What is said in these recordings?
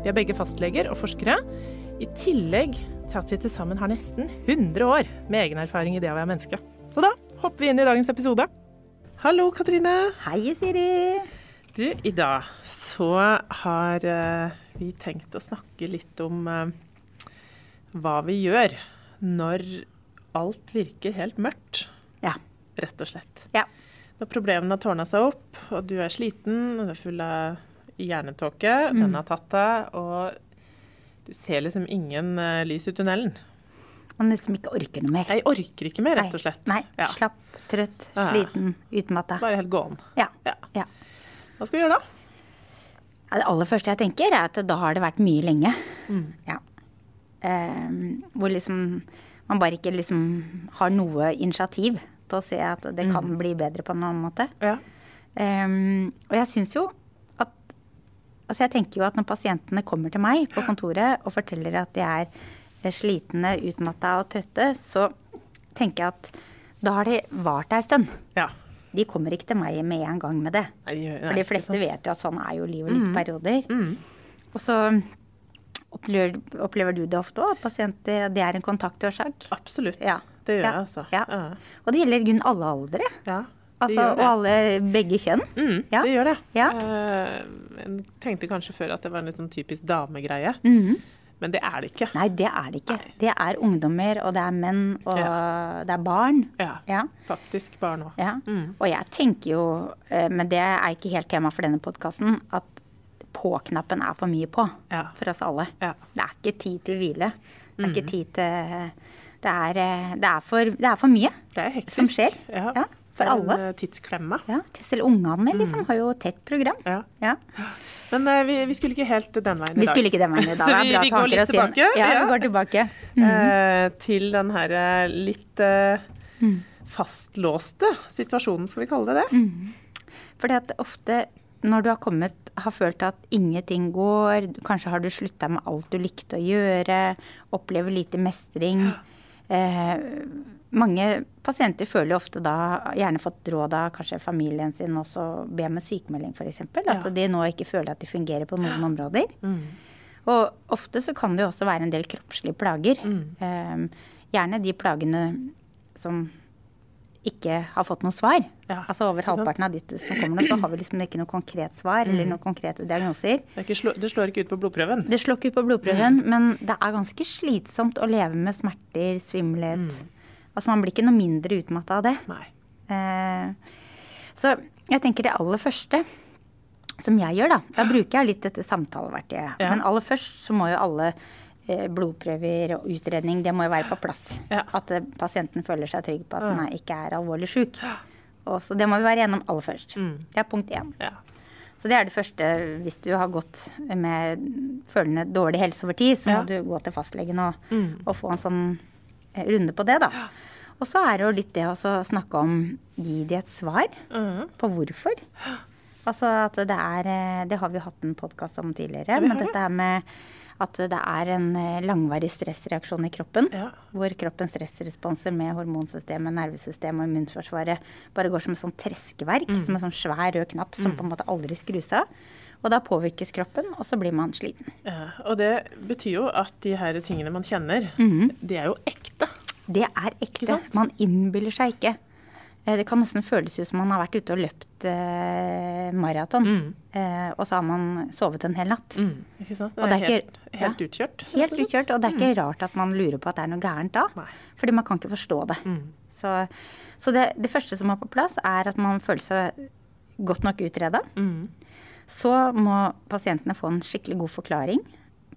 Vi er begge fastleger og forskere, i tillegg til at vi til sammen har nesten 100 år med egen erfaring i det å være menneske. Så da hopper vi inn i dagens episode. Hallo, Katrine. Hei, Siri. Du, i dag så har eh, vi tenkt å snakke litt om eh, hva vi gjør når alt virker helt mørkt, Ja. rett og slett. Ja. Når problemene har tårna seg opp, og du er sliten, og du er full av hjernetåke, Mm. den har tatt deg, og du ser liksom ingen uh, lys i tunnelen. Man liksom ikke orker noe mer. Jeg orker ikke mer, rett og slett. Nei, Ja. slapp, trøtt, sliten, utmatta. Bare helt gåen. Ja. Ja. ja. Hva skal vi gjøre da? Det aller første jeg tenker, er at da har det vært mye lenge. Mm. Ja. Um, hvor liksom man bare ikke liksom har noe initiativ til å se at det Mm. kan bli bedre på en annen måte. Ja. Um, og jeg syns jo Altså jeg tenker jo at når pasientene kommer til meg på kontoret og forteller at de er eh, slitne, utmatta og trøtte, så tenker jeg at da har de vart ei stund. ja. De kommer ikke til meg med en gang med det. Nei, nei, For de fleste vet jo at sånn er jo livet litt perioder. Mm. Og så opplever, opplever du det ofte òg, at pasienter det er en kontaktårsak? Absolutt. Ja. Det gjør Ja. jeg, altså. Ja. Og det gjelder i grunnen alle aldre. Ja, Altså, og alle begge kjønn. Mm, Ja. Det gjør det. Ja. Eh, jeg tenkte kanskje før at det var en litt sånn typisk damegreie, Mhm. men det er det ikke. Nei, det er det ikke. Det er ungdommer, og det er menn, og det er barn. Ja, Ja. faktisk barn òg. Ja. Mm. Og jeg tenker jo, eh, men det er ikke helt tema for denne podkasten, at på-knappen er for mye på Ja. for oss alle. Ja. Det er ikke tid til hvile. Det er ikke tid til Det er, eh, det er, for, det er for mye Det som skjer. Ja. Ja, for alle. En eh, tidsklemme. Ja, selv ungene liksom har jo tett program. Ja. Ja. Men uh, vi, vi skulle ikke helt den veien i dag. Vi skulle ikke den veien i dag. Så vi, vi går litt tilbake. Ja, vi går tilbake. Eh, til den her litt uh, Mm. fastlåste situasjonen, skal vi kalle det det? Mm. Fordi at ofte når du har kommet, har følt at ingenting går, kanskje har du slutta med alt du likte å gjøre, opplever lite mestring. Eh, mange pasienter føler jo ofte da, gjerne fått råd av kanskje familien sin også, be om en sykemelding f.eks. At Ja. de nå ikke føler at de fungerer på noen områder. Mm. Og ofte så kan det jo også være en del kroppslige plager. Mm. Eh, gjerne de plagene som ikke har fått noe svar. Ja, altså over halvparten av de som kommer nå, så har vi liksom ikke noe konkret svar eller Mm. noen konkrete diagnoser. Det, er slå, det slår ikke ut på blodprøven. Det slår ikke ut på blodprøven, Mm. men det er ganske slitsomt å leve med smerter, svimmelhet. Mm. Altså man blir ikke noe mindre utmatta av det. Eh, så jeg tenker det aller første som jeg gjør, da Da bruker jeg litt dette samtaleverktøyet. Ja. Men aller først så må jo alle blodprøver og utredning, det må jo være på plass. Ja. At eh, pasienten føler seg trygg på at den ikke er alvorlig sjuk. Så det må vi være gjennom aller først. Mm. Det er punkt én. Ja. Så det er det første hvis du har gått med følende dårlig helse over tid, så må Ja. du gå til fastlegen og, Mm. og få en sånn eh, runde på det, da. Og så er det jo litt det å snakke om gi de et svar mm. på hvorfor. Altså at det er eh, Det har vi hatt en podkast om tidligere, men dette er med at det er en eh, langvarig stressreaksjon i kroppen. Ja. Hvor kroppens stressresponser med hormonsystemet, nervesystemet og immunforsvaret bare går som et sånt treskeverk. Mm. Som en sånn svær rød knapp som på en måte aldri skrus av. Og da påvirkes kroppen, og så blir man sliten. Ja, og det betyr jo at de her tingene man kjenner, Mhm. de er jo ekte. Det er ekte. Man innbiller seg ikke. Eh, Det kan nesten føles ut som man har vært ute og løpt eh, maraton, eh, og så har man sovet en hel natt. Mm, ikke sant? Det Og er, det er helt, ikke- helt ja. utkjørt. Helt utkjørt, og det er ikke rart at man lurer på at det er noe gærent da. Nei. Fordi man kan ikke forstå det. Så, så det, det første som må på plass, er at man føler seg godt nok utreda. Så må pasientene få en skikkelig god forklaring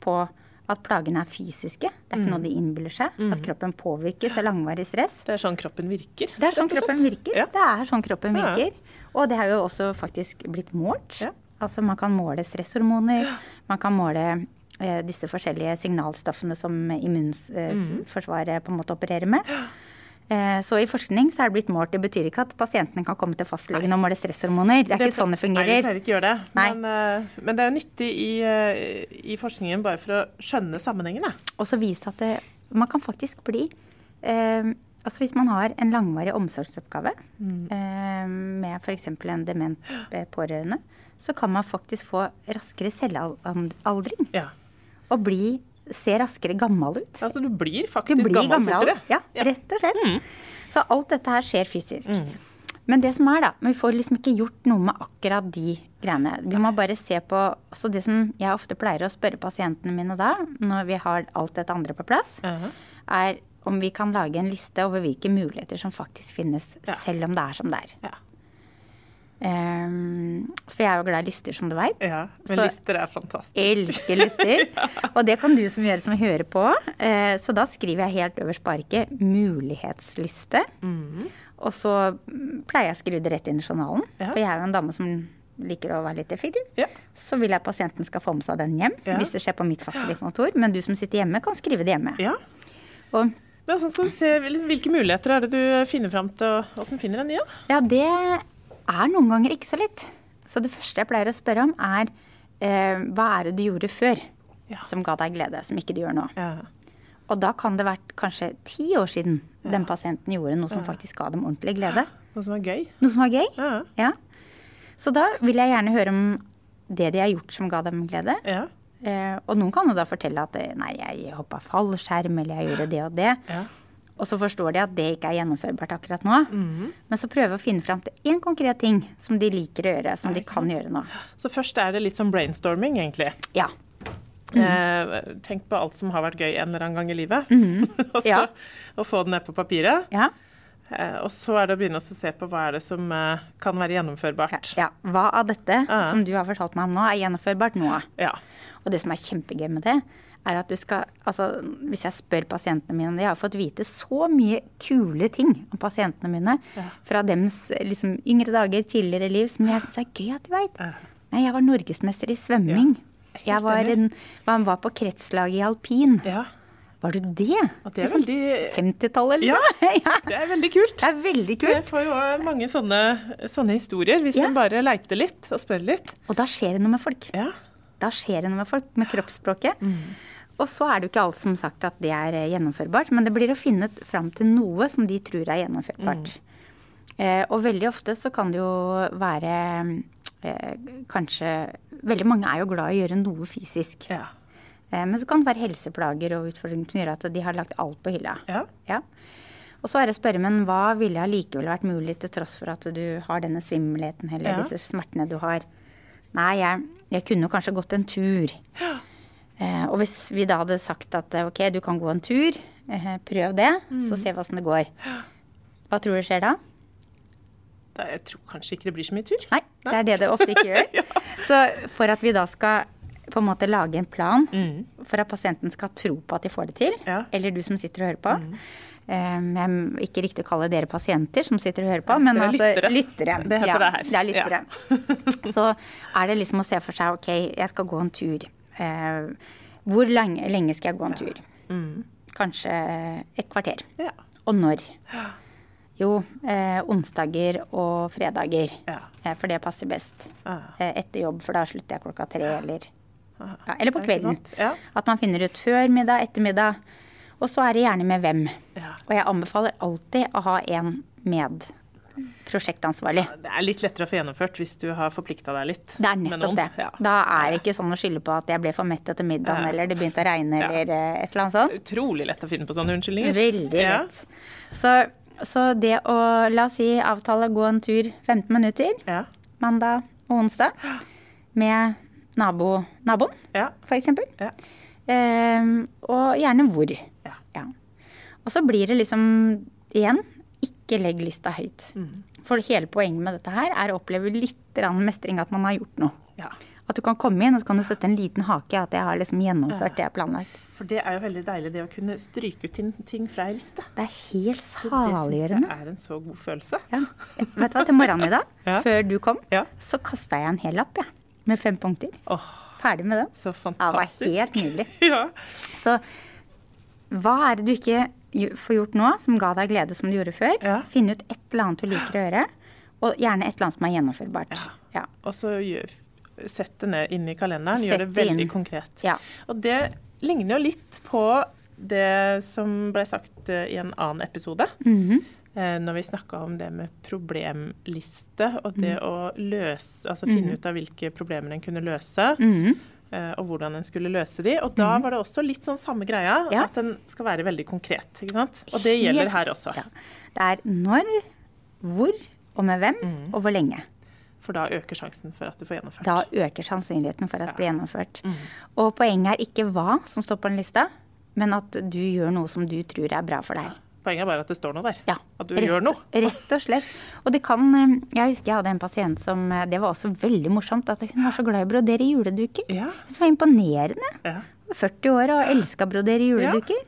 på at plagene er fysiske. Det er ikke noe de innbiller seg. At kroppen påvirkes av langvarig stress. Det er sånn kroppen virker. Det er sånn kroppen virker. Ja. Det er sånn kroppen virker. Og det har jo også faktisk blitt målt. Ja. Altså man kan måle stresshormoner, man kan måle eh, disse forskjellige signalstoffene som immunforsvaret på en måte opererer med. Eh, så i forskning så er det blitt målt. Det betyr ikke at pasientene kan komme til fastlegen og måle stresshormoner. Det er ikke sånn det fungerer. Nei, vi pleier ikke å gjøre det. Men, eh, men det er nyttig i, eh, i forskningen bare for å skjønne sammenhengene. Og så vise at det, man kan faktisk bli eh, Altså hvis man har en langvarig omsorgsoppgave eh, med f.eks. en dement pårørende, så kan man faktisk få raskere cellealdring Ja. og bli, se raskere gammel ut. Altså du blir Du faktisk blir gammel gammel. fortere. Ja, rett og slett. Så alt dette her skjer fysisk. Men det som er da, vi får liksom ikke gjort noe med akkurat de greiene. Vi må bare se på så det som jeg ofte pleier å spørre pasientene mine da, når vi har alt dette andre på plass, Mhm. er om vi kan lage en liste over hvilke muligheter som faktisk finnes, Ja. selv om det er som det er. Ja. Ehm, for jeg er jo glad i lister, som du veit. ja. Men Så- lister er fantastisk. Elsker lister. Og det kan du som gjør som hører på. Uh, Så da skriver jeg helt øverst på arket 'mulighetsliste'. Og så mm, pleier jeg å skrive det rett inn i journalen. Ja. For jeg er jo en dame som liker å være litt effektiv. Ja. Så vil jeg at pasienten skal få med seg den hjem, Ja. hvis det skjer på mitt fastlegekontor. Men du som sitter hjemme, kan skrive det hjemme. Ja. Og sånn se, Hvilke muligheter er det du finner fram til, og åssen finner en nye? Ja? ja, det er noen ganger ikke så litt. Så det første jeg pleier å spørre om, er eh, hva er det du gjorde før Ja. som ga deg glede, som ikke du gjør nå? Ja. Og da kan det vært kanskje ti år siden den pasienten gjorde noe som faktisk ga dem ordentlig glede. Noe som var gøy. Noe som var gøy. Ja. Ja. Så da vil jeg gjerne høre om det de har gjort som ga dem glede. Ja. Eh, og noen kan jo da fortelle at eh, nei, jeg hoppa fallskjerm, eller jeg gjorde det og det. Ja. Og så forstår de at det ikke er gjennomførbart akkurat nå. Men så prøve å finne fram til én konkret ting som de liker å gjøre, som de kan gjøre nå. Så først er det litt sånn brainstorming, egentlig. Ja. Eh, tenk på alt som har vært gøy en eller annen gang i livet. og så Ja. å få det ned på papiret. Ja. Eh, og så er det å begynne å se på hva er det som eh, kan være gjennomførbart. ja. Hva av dette Ja. som du har fortalt meg om nå, er gjennomførbart nå? Ja. Og det som er kjempegøy med det, er at du skal Altså, hvis jeg spør pasientene mine om det Jeg har fått vite så mye kule ting om pasientene mine fra dems liksom, yngre dager, tidligere liv, som jeg syns er gøy at de veit. Ja. Nei, jeg var norgesmester i svømming. Jeg var, en, man var på kretslaget i alpin. ja. Var du det? At det er veldig 50-tallet, Ja. liksom? Ja. Det er veldig kult. Det er veldig Jeg kult. får jo mange sånne, sånne historier, hvis Ja. man bare leiter litt og spør litt. Og da skjer det noe med folk. Ja. Da skjer det noe med folk, med kroppsspråket. Og så er det jo ikke alt som sagt at det er eh, gjennomførbart, men det blir å finne fram til noe som de tror er gjennomførbart. Eh, og veldig ofte så kan det jo være eh, kanskje Veldig mange er jo glad i å gjøre noe fysisk. Ja. Eh, men så kan det være helseplager og utfordringer som gjør at de har lagt alt på hylla. Ja. Ja. Og så er det spørre, men hva ville allikevel vært mulig til tross for at du har denne svimmelheten eller Ja. disse smertene du har? Nei, jeg, jeg kunne jo kanskje gått en tur. Eh, og hvis vi da hadde sagt at eh, ok, du kan gå en tur, eh, prøv det, så ser vi åssen det går. Hva tror du skjer da? Da, jeg tror kanskje ikke det blir så mye tur. Nei, det er det det ofte ikke gjør. Så for at vi da skal på en måte lage en plan for at pasienten skal tro på at de får det til, Ja. eller du som sitter og hører på. Eh, Jeg er ikke riktig å kalle dere pasienter som sitter og hører på, men altså lyttere. lyttere. Det heter ja, det her. Det er lyttere. Så er det liksom å se for seg ok, jeg skal gå en tur. Eh, hvor lenge, lenge skal jeg gå en tur? Kanskje et kvarter. Ja. Og når? Jo, eh, onsdager og fredager. Ja. Eh, for det passer best. Eh, etter jobb, for da slutter jeg klokka tre, eller ja, Eller på kvelden. Ja. At man finner ut før middag, ettermiddag. Og så er det gjerne med hvem. Ja. Og jeg anbefaler alltid å ha en med prosjektansvarlig. Ja, Det er litt lettere å få gjennomført hvis du har forplikta deg litt. Det er nettopp det. Ja. Da er det ikke sånn å skylde på at jeg ble for mett etter middagen, Ja. eller det begynte å regne, eller eh, et eller annet sånt. Utrolig lett å finne på sånne unnskyldninger. Veldig lett. Så Så det å, la oss si, avtale gå en tur 15 minutter Ja. mandag og onsdag med nabo, naboen, Ja. eksempel. Ja. Ehm, og gjerne hvor. Ja. Og så blir det liksom, igjen, ikke legg lista høyt. Mm. For hele poenget med dette her er å oppleve litt mestring, at man har gjort noe. ja. At du kan komme inn og så kan du sette en liten hake, at jeg har liksom gjennomført det jeg har planlagt. For det er jo veldig deilig det å kunne stryke ut ting- fra ei liste. Det er helt Det, det syns jeg er en så god følelse. Ja. Vet du hva, til morgenen i dag, Ja. før du kom, Ja. så kasta jeg en hel lapp, jeg. Med fem punkter. Oh, Ferdig med den. så Ja, det var helt nydelig. ja. Så hva er det du ikke får gjort nå, som ga deg glede som du gjorde før? Ja. Finne ut et eller annet du liker å gjøre, og gjerne et eller annet som er gjennomførbart. Ja. Og så sett det ned inn i kalenderen. Sett Gjør det veldig inn. konkret. Ja. Og det ligner jo litt på det som ble sagt eh, i en annen episode. Mm -hmm Når vi snakka om det med problemliste og det Mm. å løse Altså finne ut av hvilke problemer en kunne løse. Mhm. Eh, Og hvordan en skulle løse de. Og da var det også litt sånn samme greia, Ja. at den skal være veldig konkret. ikke sant? Og det gjelder her også. Ja. Det er når, hvor og med hvem, Mm. og hvor lenge. For da øker sjansen for at du får gjennomført. Da øker sannsynligheten for at det blir gjennomført. Mm. Og poenget er ikke hva som står på den lista, men at du gjør noe som du tror er bra for deg. Poenget er bare at det står noe der. Ja, At du rett, gjør noe. Rett og slett. Og det kan eh, Jeg husker jeg hadde en pasient som eh, Det var også veldig morsomt at hun var så glad i å brodere juleduker. Ja. Så var imponerende. Ja. 40 år og elska å brodere juleduker.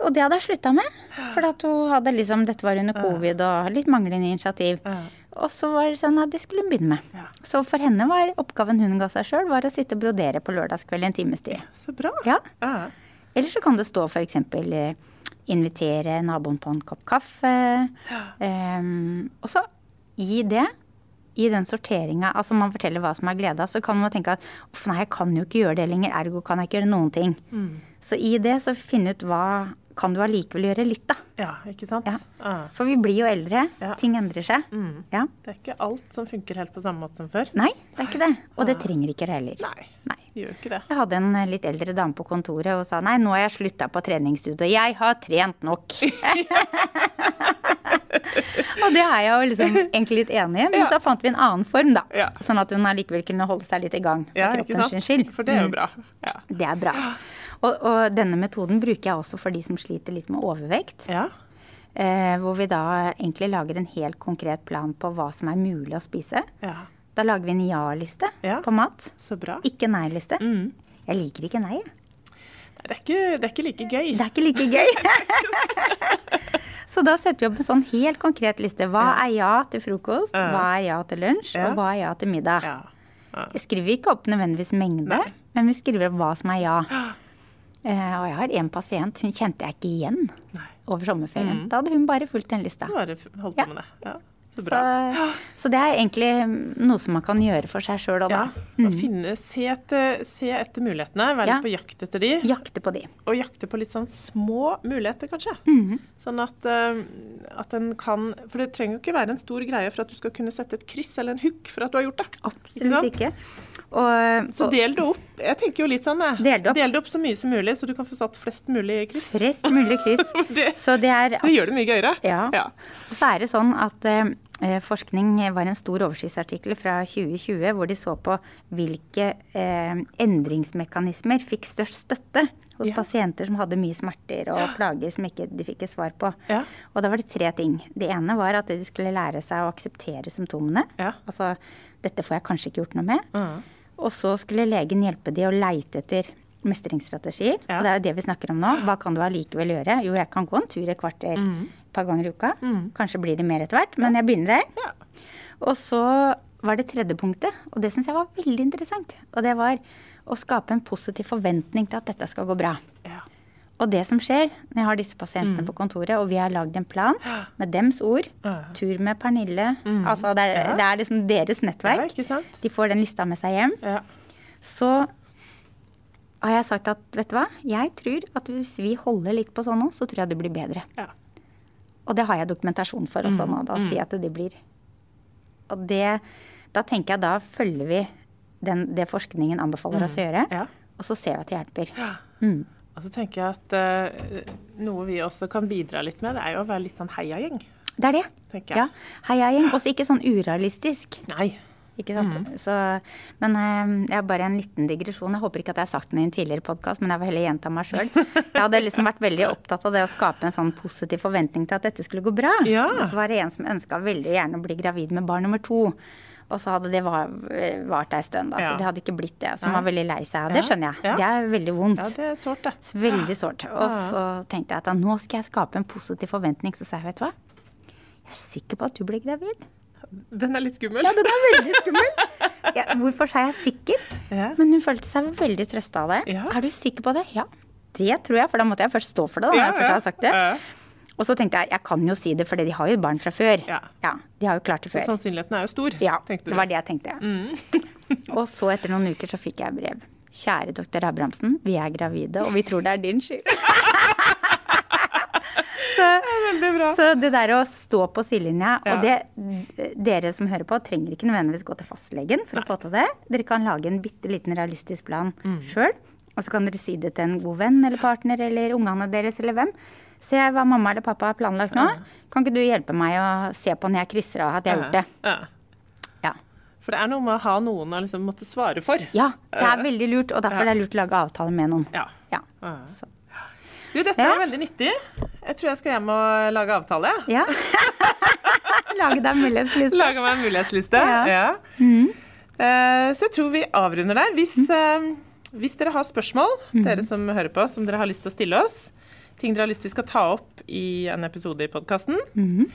Og det hadde jeg slutta med. For hun hadde liksom Dette var under covid og litt manglende initiativ. Ja. Og så var det sånn at det skulle hun begynne med. Ja. Så for henne var oppgaven hun ga seg sjøl, var å sitte og brodere på lørdagskveld en times tid. Så bra. Ja. Ja. Eller så kan det stå f.eks. Invitere naboen på en kopp kaffe. Um, og så i det, i den sorteringa, altså man forteller hva som er gleda, så kan man tenke at uff nei, jeg kan jo ikke gjøre det lenger, ergo kan jeg ikke gjøre noen ting. Så i det så finne ut hva kan du allikevel gjøre litt, da. ja, ikke sant? Ja. Ja. For vi blir jo eldre, Ja. ting endrer seg. Mm. Ja. Det er ikke alt som funker helt på samme måte som før. Nei, det er ikke det. Og det trenger ikke det heller. Nei, Nei. det gjør ikke det. Jeg hadde en eh, litt eldre dame på kontoret og sa nei, nå har jeg slutta på treningsstudio. Jeg har trent nok. og det er jeg jo liksom egentlig litt enig i, men så fant vi en annen form, da. Sånn at hun allikevel kunne holde seg litt i gang for Ja, ikke kroppen sin skyld. For det er jo Mm. bra. Ja. Det er bra. Og, og denne metoden bruker jeg også for de som sliter litt med overvekt. ja. Eh, hvor vi da egentlig lager en helt konkret plan på hva som er mulig å spise. Ja. Da lager vi en ja-liste Ja. på mat. Så bra. Ikke nei-liste. Mm. Jeg liker ikke nei. Nei, Det er, ikke, det er ikke like gøy. Det er ikke like gøy. Så da setter vi opp en sånn helt konkret liste. Hva er ja til frokost, Ja. hva er ja til lunsj, Ja. og hva er ja til middag? Ja. Ja. Jeg skriver ikke opp nødvendigvis mengde, Nei. men vi skriver opp hva som er ja. Eh, og jeg har en pasient, hun kjente jeg ikke igjen Nei. over sommerferien. Mm. Da hadde hun bare fulgt den lista. Bare holdt Ja. med det. Ja. Så Så, så det er egentlig noe som man kan gjøre for seg sjøl òg, Ja. mm. Og finne, se, etter, se etter mulighetene, være Ja. litt på jakt etter de. Jakte på de. Og jakte på litt sånn små muligheter, kanskje. Mm. Sånn at, eh, at en kan For det trenger jo ikke være en stor greie for at du skal kunne sette et kryss eller en hook for at du har gjort det. Absolutt ikke. ikke. Og, Så del det opp. Jeg tenker jo litt sånn, jeg. Del det opp. Del det opp så mye som mulig, så du kan få satt flest mulig kryss. flest mulig kryss. Det, Så det er det gjør det mye gøyere. Ja. Ja. Og så er det sånn at eh, forskning var en stor oversiktsartikkel fra 2020 hvor de så på hvilke eh, endringsmekanismer fikk størst støtte hos Ja. pasienter som hadde mye smerter og plager som ikke de fikk et svar på. Ja. Og da var det tre ting. Det ene var at de skulle lære seg å akseptere symptomene. Ja. Altså dette får jeg kanskje ikke gjort noe med. Mhm. Og så skulle legen hjelpe de å leite etter mestringsstrategier. Ja. Og det er jo det vi snakker om nå. Hva kan du allikevel gjøre? Jo, jeg kan gå en tur et kvarter et par ganger i uka. Mm. Kanskje blir det mer etter hvert, men jeg begynner der. Ja. Og så var det tredje punktet, og det syns jeg var veldig interessant. Og det var å skape en positiv forventning til at dette skal gå bra. Og det som skjer når jeg har disse pasientene på kontoret, og vi har lagd en plan med dems ord, tur med Pernille Altså det er, Ja. det er liksom deres nettverk. Ja. De får den lista med seg hjem. Ja. Så har jeg sagt at vet du hva, jeg tror at hvis vi holder litt på sånn nå, så tror jeg det blir bedre. Ja. Og det har jeg dokumentasjon for også nå, da, sier jeg at det blir. Og det, da tenker jeg da følger vi den, det forskningen anbefaler oss å gjøre, Ja. og så ser vi at det hjelper. Ja. Mm. Og så tenker jeg at uh, noe vi også kan bidra litt med, det er jo å være litt sånn heiagjeng, Det er det. tenker jeg. Ja. Heiagjeng. Også ikke sånn urealistisk. Nei. Ikke sant? Så, men eh, jeg har bare en liten digresjon. Jeg håper ikke at jeg har sagt den i en tidligere podkast, men jeg vil heller gjenta meg sjøl. Jeg hadde liksom vært veldig opptatt av det å skape en sånn positiv forventning til at dette skulle gå bra. Ja. Og så var det en som ønska veldig gjerne å bli gravid med barn nummer to. Og så hadde det var- vart ei stund, da. Ja. Så det hadde ikke blitt det. Så hun var veldig lei seg. Det skjønner jeg. Ja. Det er veldig vondt. Ja, det er sårt, det. Veldig sårt. Og så tenkte jeg at da, nå skal jeg skape en positiv forventning. Så sa jeg, vet du hva. Jeg er sikker på at du blir gravid. Den er litt skummel. Ja, den er veldig skummel. Ja, hvorfor sa jeg sikker? Ja. Men hun følte seg veldig trøsta av det. Ja. Er du sikker på det? Ja. Det tror jeg, for da måtte jeg først stå for det. Da, når jeg først har sagt det. Ja. Og så tenkte jeg jeg kan jo si det, for de har jo barn fra før. Ja. De har jo klart det før. Sannsynligheten er jo stor, Ja, det var det jeg tenkte. og så etter noen uker så fikk jeg brev. Kjære doktor Abrahamsen, vi er gravide, og vi tror det er din skyld. så, bra. så det der å stå på sidelinja, Ja. og det dere som hører på, trenger ikke nødvendigvis gå til fastlegen for å få til det. Dere kan lage en bitte liten realistisk plan Mm. sjøl. Og så kan dere si det til en god venn eller partner eller ungene deres eller hvem. Se hva mamma eller pappa har planlagt nå. Kan ikke du hjelpe meg å se på når jeg krysser av at jeg har gjort det? Ja. Ja. For det er noe med å ha noen å liksom måtte svare for. Ja, det er veldig lurt, og derfor er det lurt å lage avtale med noen. Ja. Ja. Du, dette er veldig nyttig. Jeg tror jeg skal hjem og lage avtale. ja. lage deg mulighetsliste. Lage meg en mulighetsliste. Ja. Mm. Eh, Så jeg tror vi avrunder der. Hvis, eh, hvis dere har spørsmål, Mm. dere som hører på, som dere har lyst til å stille oss, ting dere har lyst til skal ta opp i en episode i podkasten, Mm.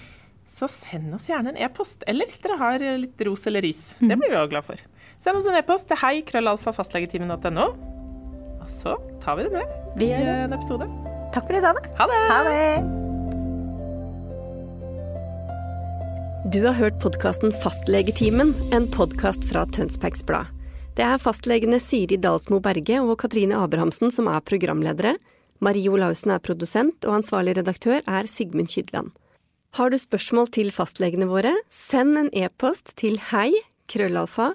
så send oss gjerne en e-post. Eller hvis dere har eh, litt ros eller ris. Mm. Det blir vi også glad for. Send oss en e-post til hei krøllalfafastlegetimen.no. Og så tar vi det med Vi i en episode. Takk for i dag, da. Ha det! Ha det. Du har hørt podkasten Fastlegetimen, en podkast fra Tønsbergs Blad. Det er fastlegene Siri Dalsmo Berge og Katrine Abrahamsen som er programledere. Marie Olaussen er produsent, og ansvarlig redaktør er Sigmund Kydland. Har du spørsmål til fastlegene våre, send en e-post til hei krøllalfa.